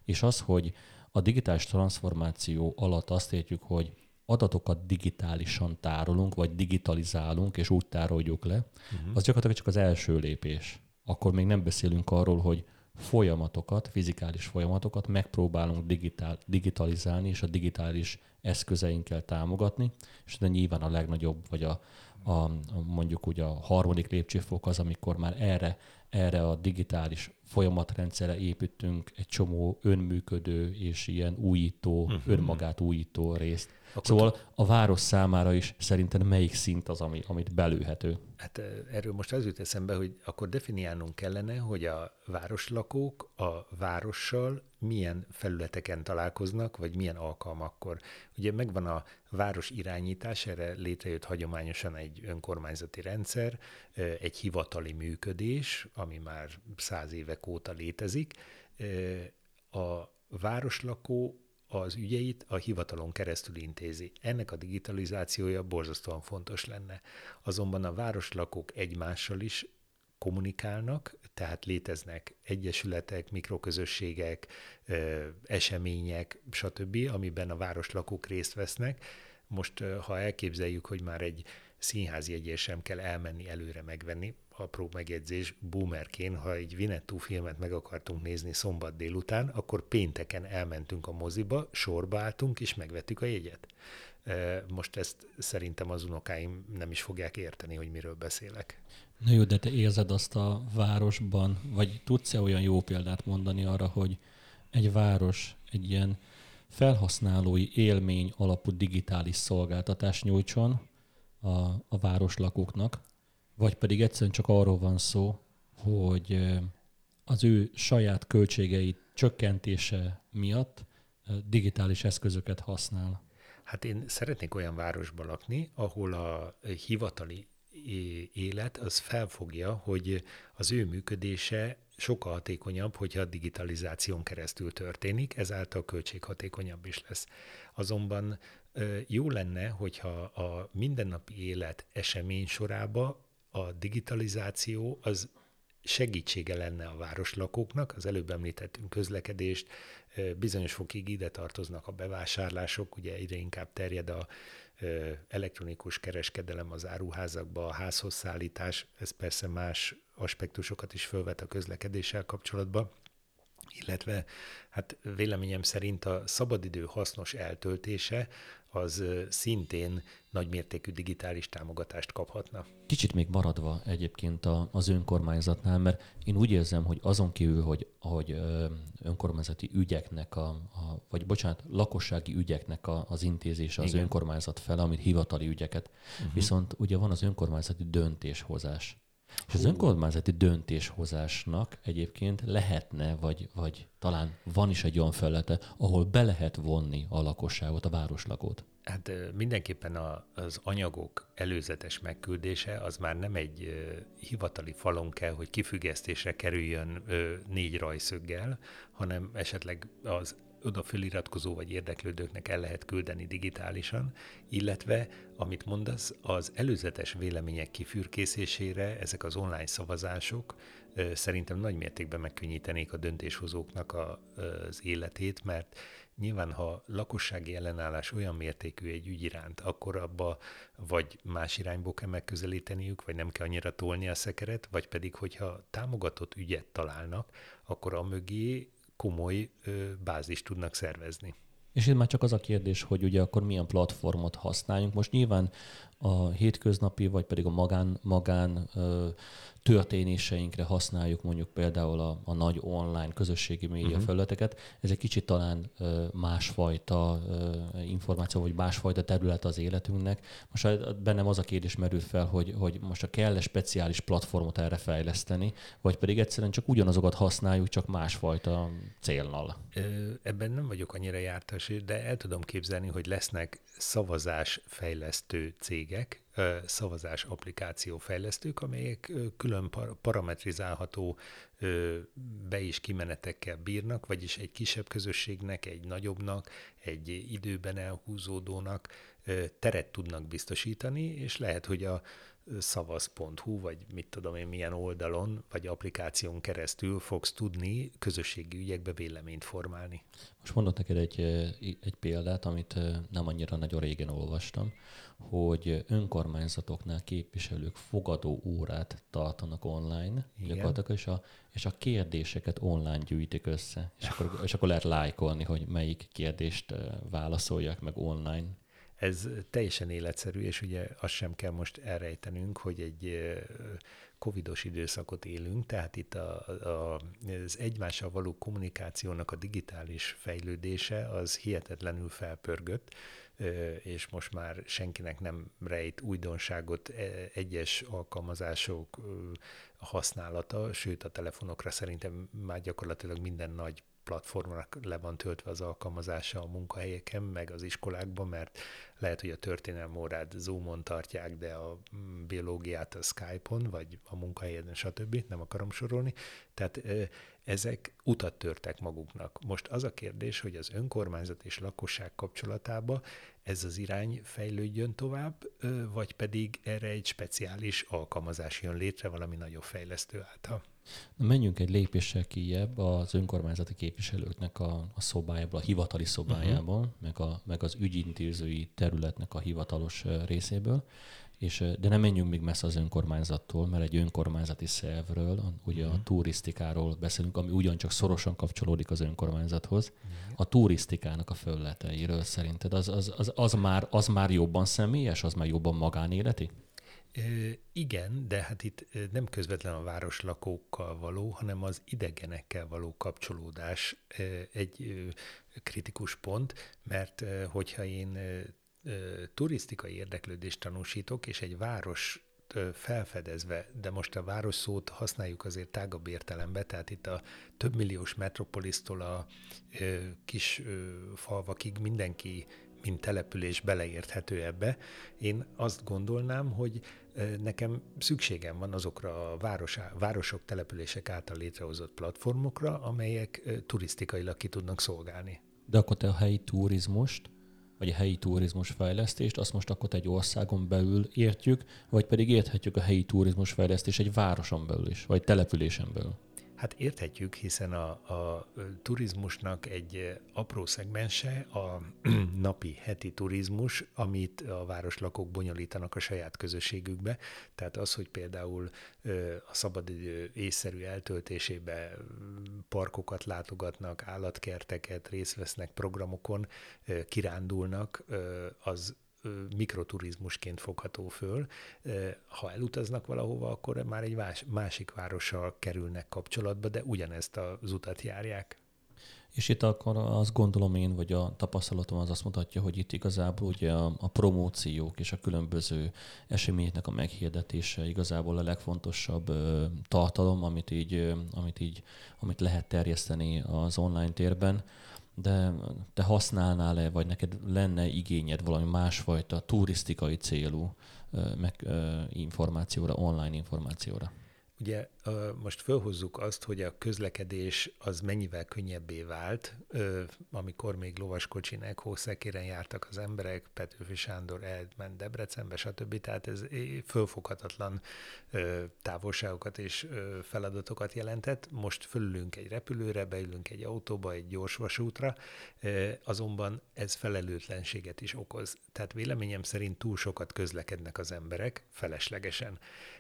és az, hogy a digitális transformáció alatt azt értjük, hogy adatokat digitálisan tárolunk, vagy digitalizálunk, és úgy tároljuk le, uh-huh. az gyakorlatilag csak az első lépés akkor még nem beszélünk arról, hogy folyamatokat, fizikális folyamatokat megpróbálunk digitál, digitalizálni, és a digitális eszközeinkkel támogatni, és de nyilván a legnagyobb, vagy a, a, a mondjuk ugye a harmadik lépcsőfok az, amikor már erre, erre a digitális folyamatrendszerre építünk egy csomó önműködő és ilyen újító, uh-huh. önmagát újító részt. Akkor szóval a város számára is szerintem melyik szint az, ami, amit belőhető? Hát erről most az jut eszembe, hogy akkor definiálnunk kellene, hogy a városlakók a várossal milyen felületeken találkoznak, vagy milyen alkalmakkor. Ugye megvan a város irányítás, erre létrejött hagyományosan egy önkormányzati rendszer, egy hivatali működés, ami már száz évek óta létezik. A városlakó az ügyeit a hivatalon keresztül intézi. Ennek a digitalizációja borzasztóan fontos lenne. Azonban a városlakók egymással is kommunikálnak, tehát léteznek egyesületek, mikroközösségek, események, stb., amiben a városlakók részt vesznek. Most, ha elképzeljük, hogy már egy színházi jegyért sem kell elmenni előre megvenni, apró megjegyzés, boomerként, ha egy Vinettú filmet meg akartunk nézni szombat délután, akkor pénteken elmentünk a moziba, sorba álltunk, és megvettük a jegyet. Most ezt szerintem az unokáim nem is fogják érteni, hogy miről beszélek. Na jó, de te érzed azt a városban, vagy tudsz-e olyan jó példát mondani arra, hogy egy város egy ilyen felhasználói élmény alapú digitális szolgáltatást nyújtson a, a város lakóknak, vagy pedig egyszerűen csak arról van szó, hogy az ő saját költségei csökkentése miatt digitális eszközöket használ. Hát én szeretnék olyan városban lakni, ahol a hivatali élet az felfogja, hogy az ő működése sokkal hatékonyabb, hogyha a digitalizáción keresztül történik, ezáltal költséghatékonyabb is lesz. Azonban jó lenne, hogyha a mindennapi élet esemény sorába a digitalizáció az segítsége lenne a városlakóknak, az előbb említettünk közlekedést, bizonyos fokig ide tartoznak a bevásárlások, ugye egyre inkább terjed a elektronikus kereskedelem az áruházakba, a házhoz szállítás, ez persze más aspektusokat is fölvet a közlekedéssel kapcsolatban, illetve hát véleményem szerint a szabadidő hasznos eltöltése az szintén nagymértékű digitális támogatást kaphatna. Kicsit még maradva egyébként az önkormányzatnál, mert én úgy érzem, hogy azon kívül, hogy, hogy önkormányzati ügyeknek, a, a, vagy bocsánat, lakossági ügyeknek a, az intézése az Igen. önkormányzat fel, amit hivatali ügyeket, uh-huh. viszont ugye van az önkormányzati döntéshozás. És az önkormányzati döntéshozásnak egyébként lehetne, vagy, vagy talán van is egy olyan felete, ahol be lehet vonni a lakosságot, a városlakót. Hát mindenképpen a, az anyagok előzetes megküldése az már nem egy hivatali falon kell, hogy kifüggesztésre kerüljön négy rajszöggel, hanem esetleg az oda feliratkozó vagy érdeklődőknek el lehet küldeni digitálisan, illetve, amit mondasz, az előzetes vélemények kifürkészésére ezek az online szavazások szerintem nagy mértékben megkönnyítenék a döntéshozóknak a, az életét, mert nyilván, ha lakossági ellenállás olyan mértékű egy ügy iránt, akkor abba vagy más irányból kell megközelíteniük, vagy nem kell annyira tolni a szekeret, vagy pedig, hogyha támogatott ügyet találnak, akkor a mögé komoly bázist tudnak szervezni. És itt már csak az a kérdés, hogy ugye akkor milyen platformot használjunk. Most nyilván a hétköznapi, vagy pedig a magán, magán történéseinkre használjuk mondjuk például a, a nagy online közösségi média uh-huh. felületeket, ez egy kicsit talán másfajta információ, vagy másfajta terület az életünknek. Most bennem az a kérdés merül fel, hogy, hogy most a kell-e speciális platformot erre fejleszteni, vagy pedig egyszerűen csak ugyanazokat használjuk, csak másfajta célnal. Ebben nem vagyok annyira jártas, de el tudom képzelni, hogy lesznek szavazásfejlesztő cégek, szavazás applikáció fejlesztők, amelyek külön parametrizálható be- is kimenetekkel bírnak, vagyis egy kisebb közösségnek, egy nagyobbnak, egy időben elhúzódónak teret tudnak biztosítani, és lehet, hogy a szavaz.hu, vagy mit tudom én milyen oldalon, vagy applikáción keresztül fogsz tudni közösségi ügyekbe véleményt formálni. Most mondok neked egy, egy példát, amit nem annyira nagyon régen olvastam, hogy önkormányzatoknál képviselők fogadó órát tartanak online, Igen. gyakorlatilag, és a, és a kérdéseket online gyűjtik össze, és akkor, és akkor lehet lájkolni, hogy melyik kérdést válaszoljak meg online. Ez teljesen életszerű, és ugye azt sem kell most elrejtenünk, hogy egy covidos időszakot élünk, tehát itt a, a, az egymással való kommunikációnak a digitális fejlődése az hihetetlenül felpörgött, és most már senkinek nem rejt újdonságot e, egyes alkalmazások használata, sőt a telefonokra szerintem már gyakorlatilag minden nagy platformnak le van töltve az alkalmazása a munkahelyeken, meg az iskolákban, mert lehet, hogy a történelmi órát Zoom-on tartják, de a biológiát a Skype-on, vagy a munkahelyen, stb. Nem akarom sorolni. Tehát ezek utat törtek maguknak. Most az a kérdés, hogy az önkormányzat és lakosság kapcsolatába ez az irány fejlődjön tovább, vagy pedig erre egy speciális alkalmazás jön létre valami nagyobb fejlesztő által. Na, menjünk egy lépéssel kijebb az önkormányzati képviselőknek a, a szobájából, a hivatali szobájából, uh-huh. meg, a, meg az ügyintézői területnek a hivatalos részéből. És, de nem menjünk még messze az önkormányzattól, mert egy önkormányzati szervről, ugye uh-huh. a mhm. turisztikáról beszélünk, ami ugyancsak szorosan kapcsolódik az önkormányzathoz. Uh-huh. A turisztikának a fölleteiről szerinted az, az, az, az, már, az már jobban személyes, az már jobban magánéleti? Igen, de hát itt nem közvetlen a városlakókkal való, hanem az idegenekkel való kapcsolódás egy kritikus pont, mert hogyha én turisztikai érdeklődést tanúsítok, és egy város felfedezve, de most a város szót használjuk azért tágabb értelembe, tehát itt a több milliós metropolisztól a kis falvakig mindenki mint település beleérthető ebbe. Én azt gondolnám, hogy nekem szükségem van azokra a városá, városok, települések által létrehozott platformokra, amelyek turisztikailag ki tudnak szolgálni. De akkor te a helyi turizmust, vagy a helyi turizmus fejlesztést, azt most akkor egy országon belül értjük, vagy pedig érthetjük a helyi turizmus fejlesztést egy városon belül is, vagy településen belül? Hát érthetjük, hiszen a, a turizmusnak egy apró szegmense a [clears throat] napi, heti turizmus, amit a városlakók bonyolítanak a saját közösségükbe. Tehát az, hogy például a szabadidő észszerű eltöltésébe parkokat látogatnak, állatkerteket, részt vesznek programokon, kirándulnak, az mikroturizmusként fogható föl. Ha elutaznak valahova, akkor már egy másik várossal kerülnek kapcsolatba, de ugyanezt az utat járják. És itt akkor azt gondolom én, vagy a tapasztalatom az azt mutatja, hogy itt igazából ugye a, a promóciók és a különböző eseményeknek a meghirdetése igazából a legfontosabb ö, tartalom, amit így, ö, amit így, amit lehet terjeszteni az online térben de te használnál-e, vagy neked lenne igényed valami másfajta turisztikai célú meg, információra, online információra? Ugye most felhozzuk azt, hogy a közlekedés az mennyivel könnyebbé vált, amikor még lovaskocsinek hószekéren jártak az emberek, Petőfi Sándor elment Debrecenbe, stb. Tehát ez fölfoghatatlan távolságokat és feladatokat jelentett. Most fölülünk egy repülőre, beülünk egy autóba, egy gyors vasútra, azonban ez felelőtlenséget is okoz. Tehát véleményem szerint túl sokat közlekednek az emberek feleslegesen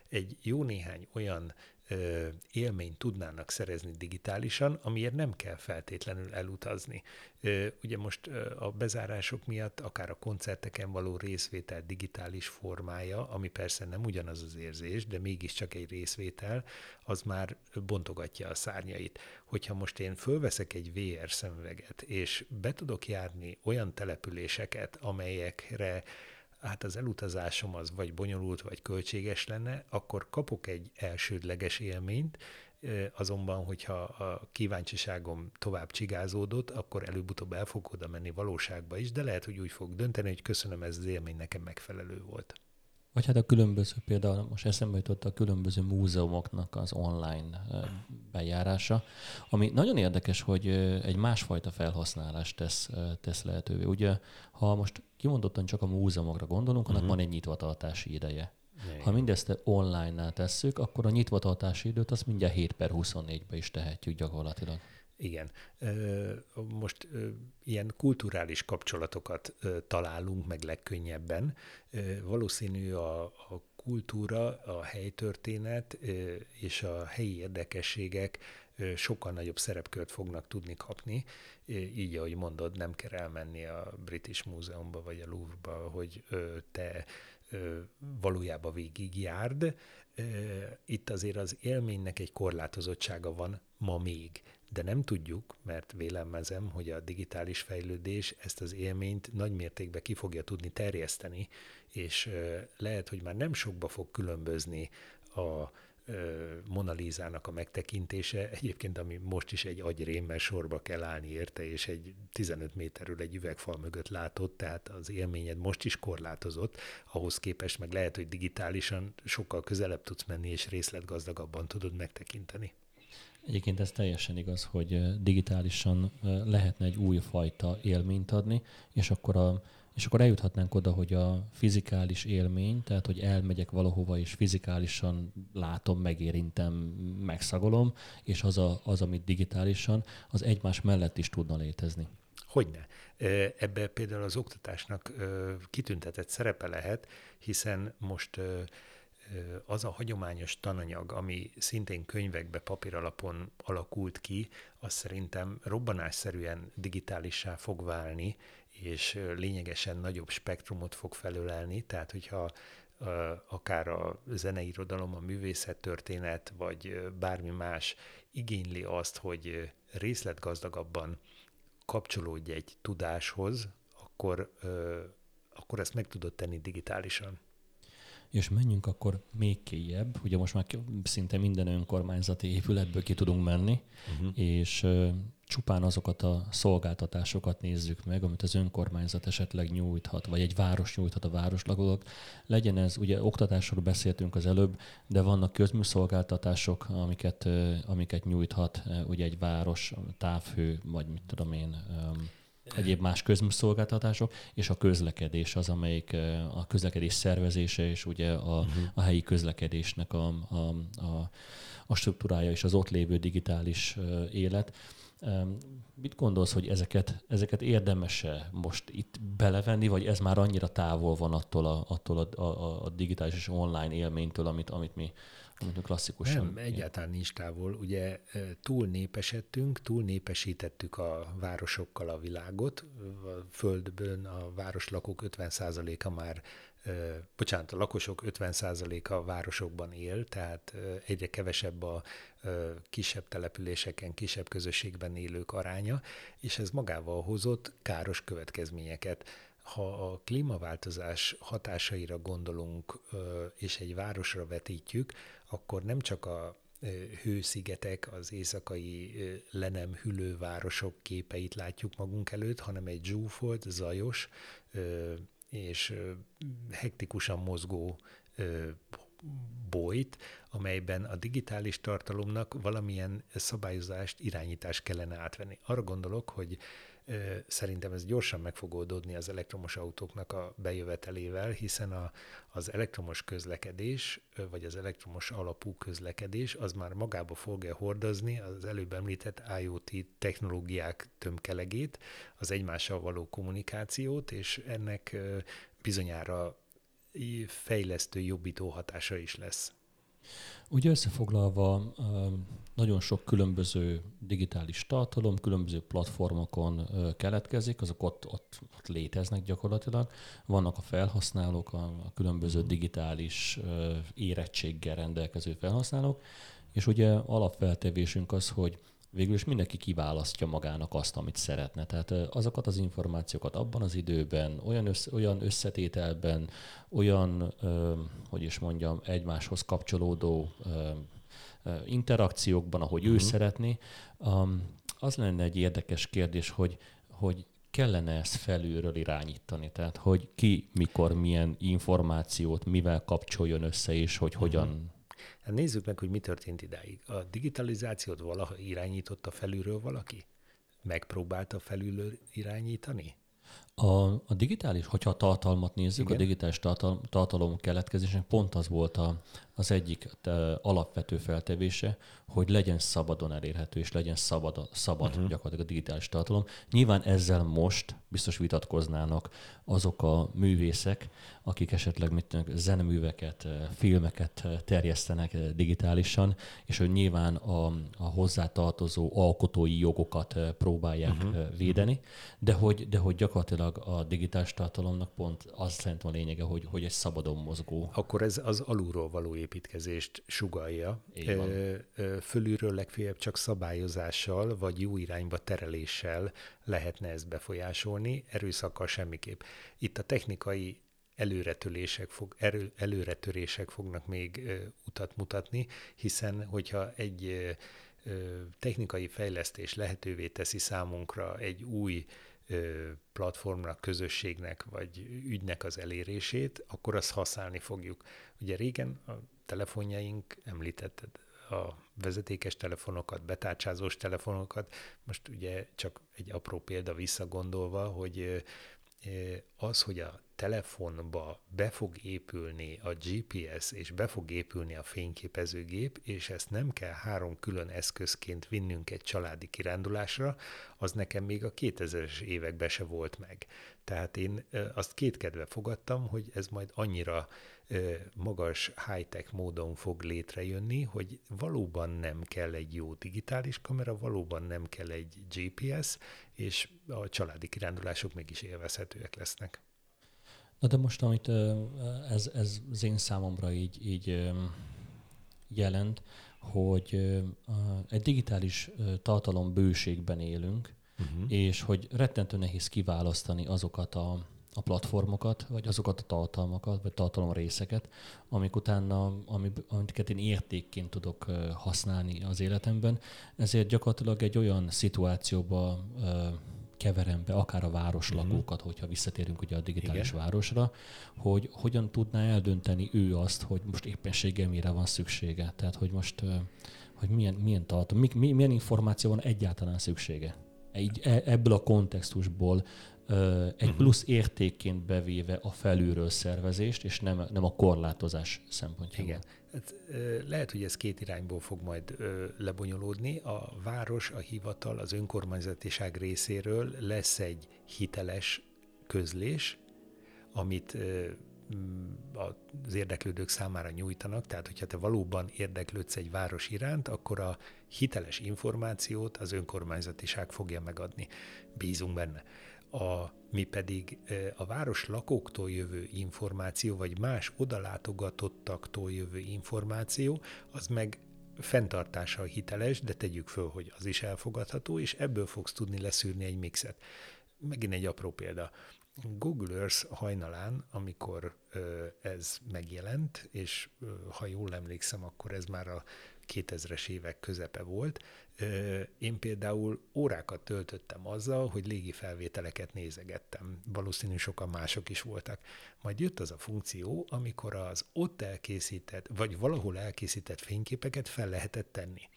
egy jó néhány olyan ö, élményt tudnának szerezni digitálisan, amiért nem kell feltétlenül elutazni. Ö, ugye most ö, a bezárások miatt akár a koncerteken való részvétel digitális formája, ami persze nem ugyanaz az érzés, de mégiscsak egy részvétel, az már bontogatja a szárnyait. Hogyha most én fölveszek egy VR szemüveget, és be tudok járni olyan településeket, amelyekre hát az elutazásom az vagy bonyolult, vagy költséges lenne, akkor kapok egy elsődleges élményt, azonban, hogyha a kíváncsiságom tovább csigázódott, akkor előbb-utóbb el fog oda menni valóságba is, de lehet, hogy úgy fog dönteni, hogy köszönöm, ez az élmény nekem megfelelő volt. Vagy hát a különböző, például most eszembe jutott a különböző múzeumoknak az online bejárása, ami nagyon érdekes, hogy egy másfajta felhasználást tesz, tesz lehetővé. Ugye, ha most kimondottan csak a múzeumokra gondolunk, annak uh-huh. van egy nyitvatartási ideje. Igen. Ha mindezt online-nál tesszük, akkor a nyitvatartási időt azt mindjárt 7 per 24-be is tehetjük gyakorlatilag. Igen. Most ilyen kulturális kapcsolatokat találunk meg legkönnyebben. Valószínű a, a kultúra, a helytörténet és a helyi érdekességek sokkal nagyobb szerepkört fognak tudni kapni. Így, ahogy mondod, nem kell elmenni a British Múzeumba vagy a Louvre-ba, hogy te valójában végigjárd. Itt azért az élménynek egy korlátozottsága van ma még de nem tudjuk, mert vélemezem, hogy a digitális fejlődés ezt az élményt nagy mértékben ki fogja tudni terjeszteni, és lehet, hogy már nem sokba fog különbözni a Mona Lisa-nak a megtekintése, egyébként ami most is egy agyrém, mert sorba kell állni érte, és egy 15 méterről egy üvegfal mögött látott, tehát az élményed most is korlátozott, ahhoz képest meg lehet, hogy digitálisan sokkal közelebb tudsz menni, és részletgazdagabban tudod megtekinteni. Egyébként ez teljesen igaz, hogy digitálisan lehetne egy új fajta élményt adni, és akkor, a, és akkor eljuthatnánk oda, hogy a fizikális élmény, tehát hogy elmegyek valahova, és fizikálisan látom, megérintem, megszagolom, és az, a, az amit digitálisan, az egymás mellett is tudna létezni. Hogyne. Ebbe például az oktatásnak kitüntetett szerepe lehet, hiszen most az a hagyományos tananyag, ami szintén könyvekbe, papíralapon alakult ki, az szerintem robbanásszerűen digitálissá fog válni, és lényegesen nagyobb spektrumot fog felölelni, tehát hogyha akár a zeneirodalom, a művészettörténet, vagy bármi más igényli azt, hogy részletgazdagabban kapcsolódj egy tudáshoz, akkor, akkor ezt meg tudod tenni digitálisan és menjünk akkor még kéjebb, ugye most már szinte minden önkormányzati épületből ki tudunk menni, uh-huh. és csupán azokat a szolgáltatásokat nézzük meg, amit az önkormányzat esetleg nyújthat, vagy egy város nyújthat a városlakók. Legyen ez, ugye oktatásról beszéltünk az előbb, de vannak közműszolgáltatások, amiket, amiket nyújthat ugye egy város, távhő, vagy mit tudom én, egyéb más közműszolgáltatások, és a közlekedés az, amelyik a közlekedés szervezése, és ugye a, uh-huh. a helyi közlekedésnek a, a, a, a struktúrája és az ott lévő digitális élet. Mit gondolsz, hogy ezeket, ezeket érdemese most itt belevenni, vagy ez már annyira távol van attól a, attól a, a, a digitális és online élménytől, amit, amit mi mint klasszikusan. Nem, egyáltalán nincs távol. Ugye túl népesedtünk, túl népesítettük a városokkal a világot. A földből a városlakók 50%-a már bocsánat, a lakosok 50%-a a városokban él, tehát egyre kevesebb a kisebb településeken, kisebb közösségben élők aránya, és ez magával hozott káros következményeket ha a klímaváltozás hatásaira gondolunk, és egy városra vetítjük, akkor nem csak a hőszigetek, az éjszakai le nem hűlő városok képeit látjuk magunk előtt, hanem egy zsúfolt, zajos és hektikusan mozgó bolyt, amelyben a digitális tartalomnak valamilyen szabályozást, irányítást kellene átvenni. Arra gondolok, hogy Szerintem ez gyorsan meg fog oldódni az elektromos autóknak a bejövetelével, hiszen a, az elektromos közlekedés, vagy az elektromos alapú közlekedés, az már magába fogja hordozni az előbb említett IoT technológiák tömkelegét, az egymással való kommunikációt, és ennek bizonyára fejlesztő, jobbító hatása is lesz. Ugye összefoglalva nagyon sok különböző digitális tartalom, különböző platformokon keletkezik, azok ott, ott, ott léteznek gyakorlatilag. Vannak a felhasználók, a, a különböző digitális érettséggel rendelkező felhasználók, és ugye alapfeltevésünk az, hogy végül is mindenki kiválasztja magának azt, amit szeretne. Tehát azokat az információkat abban az időben, olyan, össze, olyan összetételben, olyan, hogy is mondjam, egymáshoz kapcsolódó interakciókban, ahogy uh-huh. ő mhm. szeretné. Az lenne egy érdekes kérdés, hogy, hogy kellene ezt felülről irányítani, tehát hogy ki, mikor, milyen információt, mivel kapcsoljon össze, és hogy uh-huh. hogyan Hát nézzük meg, hogy mi történt idáig. A digitalizációt valaha irányította felülről valaki? Megpróbálta felülről irányítani? A, a digitális, hogyha a tartalmat nézzük, Igen. a digitális tartalom, tartalom keletkezésnek pont az volt a, az egyik alapvető feltevése, hogy legyen szabadon elérhető, és legyen szabad, szabad uh-huh. gyakorlatilag a digitális tartalom. Nyilván ezzel most biztos vitatkoznának azok a művészek, akik esetleg mit tudnak, zeneműveket, filmeket terjesztenek digitálisan, és hogy nyilván a, a hozzátartozó alkotói jogokat próbálják uh-huh. védeni, de hogy, de hogy gyakorlatilag a digitális tartalomnak pont az szerintem a lényege, hogy, hogy egy szabadon mozgó. Akkor ez az alulról való építkezést sugalja. Fölülről legfeljebb csak szabályozással, vagy jó irányba tereléssel lehetne ezt befolyásolni, erőszakkal semmiképp. Itt a technikai előretörések, fog, erő, előretörések fognak még ö, utat mutatni, hiszen hogyha egy ö, ö, technikai fejlesztés lehetővé teszi számunkra egy új ö, platformnak, közösségnek vagy ügynek az elérését, akkor azt használni fogjuk. Ugye régen a telefonjaink, említetted a vezetékes telefonokat, betárcsázós telefonokat. Most ugye csak egy apró példa visszagondolva, hogy az, hogy a telefonba be fog épülni a GPS, és be fog épülni a fényképezőgép, és ezt nem kell három külön eszközként vinnünk egy családi kirándulásra, az nekem még a 2000-es években se volt meg. Tehát én azt kétkedve fogadtam, hogy ez majd annyira magas high-tech módon fog létrejönni, hogy valóban nem kell egy jó digitális kamera, valóban nem kell egy GPS, és a családi kirándulások mégis élvezhetőek lesznek. Na de most, amit ez, ez az én számomra így, így jelent, hogy egy digitális tartalom bőségben élünk, uh-huh. és hogy rettentő nehéz kiválasztani azokat a, a platformokat, vagy azokat a tartalmakat, vagy tartalom részeket, amik utána, amiket én értékként tudok használni az életemben. Ezért gyakorlatilag egy olyan szituációba keverem be akár a városlakókat, uh-huh. hogyha visszatérünk ugye a digitális Igen. városra, hogy hogyan tudná eldönteni ő azt, hogy most éppenséggel mire van szüksége. Tehát, hogy most hogy milyen, milyen tartom, milyen információ van egyáltalán szüksége. Egy, e, ebből a kontextusból egy mhm. plusz értékként bevéve a felülről szervezést, és nem, nem a korlátozás szempontjából. Igen. Hát, lehet, hogy ez két irányból fog majd lebonyolódni. A város, a hivatal, az önkormányzatiság részéről lesz egy hiteles közlés, amit az érdeklődők számára nyújtanak, tehát hogyha te valóban érdeklődsz egy város iránt, akkor a hiteles információt az önkormányzatiság fogja megadni. Bízunk benne a, mi pedig a város lakóktól jövő információ, vagy más odalátogatottaktól jövő információ, az meg fenntartása hiteles, de tegyük föl, hogy az is elfogadható, és ebből fogsz tudni leszűrni egy mixet. Megint egy apró példa. Google Earth hajnalán, amikor ez megjelent, és ha jól emlékszem, akkor ez már a 2000-es évek közepe volt, én például órákat töltöttem azzal, hogy légi felvételeket nézegettem. Valószínű sokan mások is voltak. Majd jött az a funkció, amikor az ott elkészített, vagy valahol elkészített fényképeket fel lehetett tenni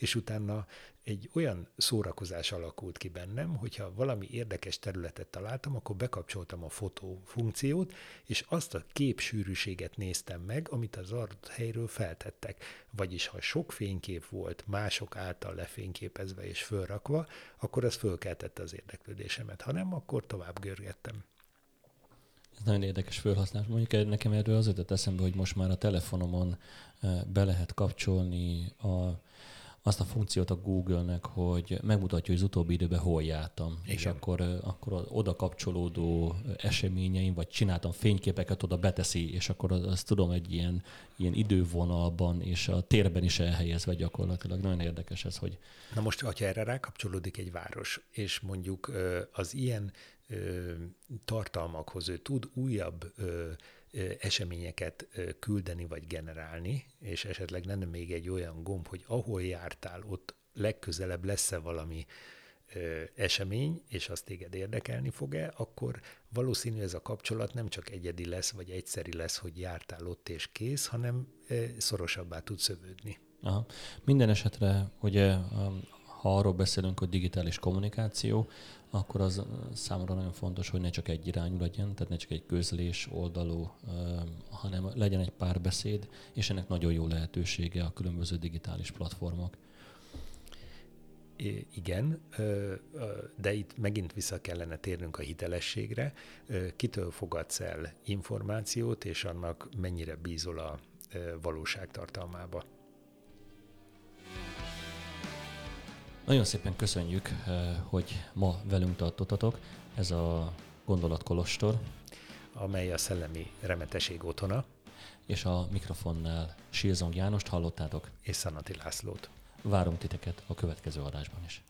és utána egy olyan szórakozás alakult ki bennem, hogyha valami érdekes területet találtam, akkor bekapcsoltam a fotó funkciót, és azt a képsűrűséget néztem meg, amit az adott helyről feltettek. Vagyis ha sok fénykép volt mások által lefényképezve és fölrakva, akkor az fölkeltette az érdeklődésemet. Ha nem, akkor tovább görgettem. Ez nagyon érdekes felhasználás. Mondjuk nekem erről az ötlet eszembe, hogy most már a telefonomon eh, be lehet kapcsolni a azt a funkciót a Google-nek, hogy megmutatja, hogy az utóbbi időben hol jártam. Igen. És akkor, akkor oda kapcsolódó eseményeim, vagy csináltam fényképeket, oda beteszi, és akkor azt tudom egy ilyen, ilyen idővonalban és a térben is elhelyezve gyakorlatilag. Nagyon érdekes ez, hogy... Na most, ha erre rákapcsolódik egy város, és mondjuk az ilyen tartalmakhoz ő tud újabb eseményeket küldeni vagy generálni, és esetleg lenne még egy olyan gomb, hogy ahol jártál, ott legközelebb lesz-e valami esemény, és azt téged érdekelni fog-e, akkor valószínű ez a kapcsolat nem csak egyedi lesz, vagy egyszeri lesz, hogy jártál ott és kész, hanem szorosabbá tud szövődni. Aha. Minden esetre, ugye, ha arról beszélünk, hogy digitális kommunikáció, akkor az számomra nagyon fontos, hogy ne csak egy irányú legyen, tehát ne csak egy közlés oldalú, hanem legyen egy párbeszéd, és ennek nagyon jó lehetősége a különböző digitális platformok. Igen, de itt megint vissza kellene térnünk a hitelességre. Kitől fogadsz el információt, és annak mennyire bízol a valóság tartalmába? Nagyon szépen köszönjük, eh, hogy ma velünk tartottatok. Ez a Gondolatkolostor. Amely a szellemi remeteség otthona. És a mikrofonnál Silzong Jánost hallottátok. És Szanati Lászlót. Várunk titeket a következő adásban is.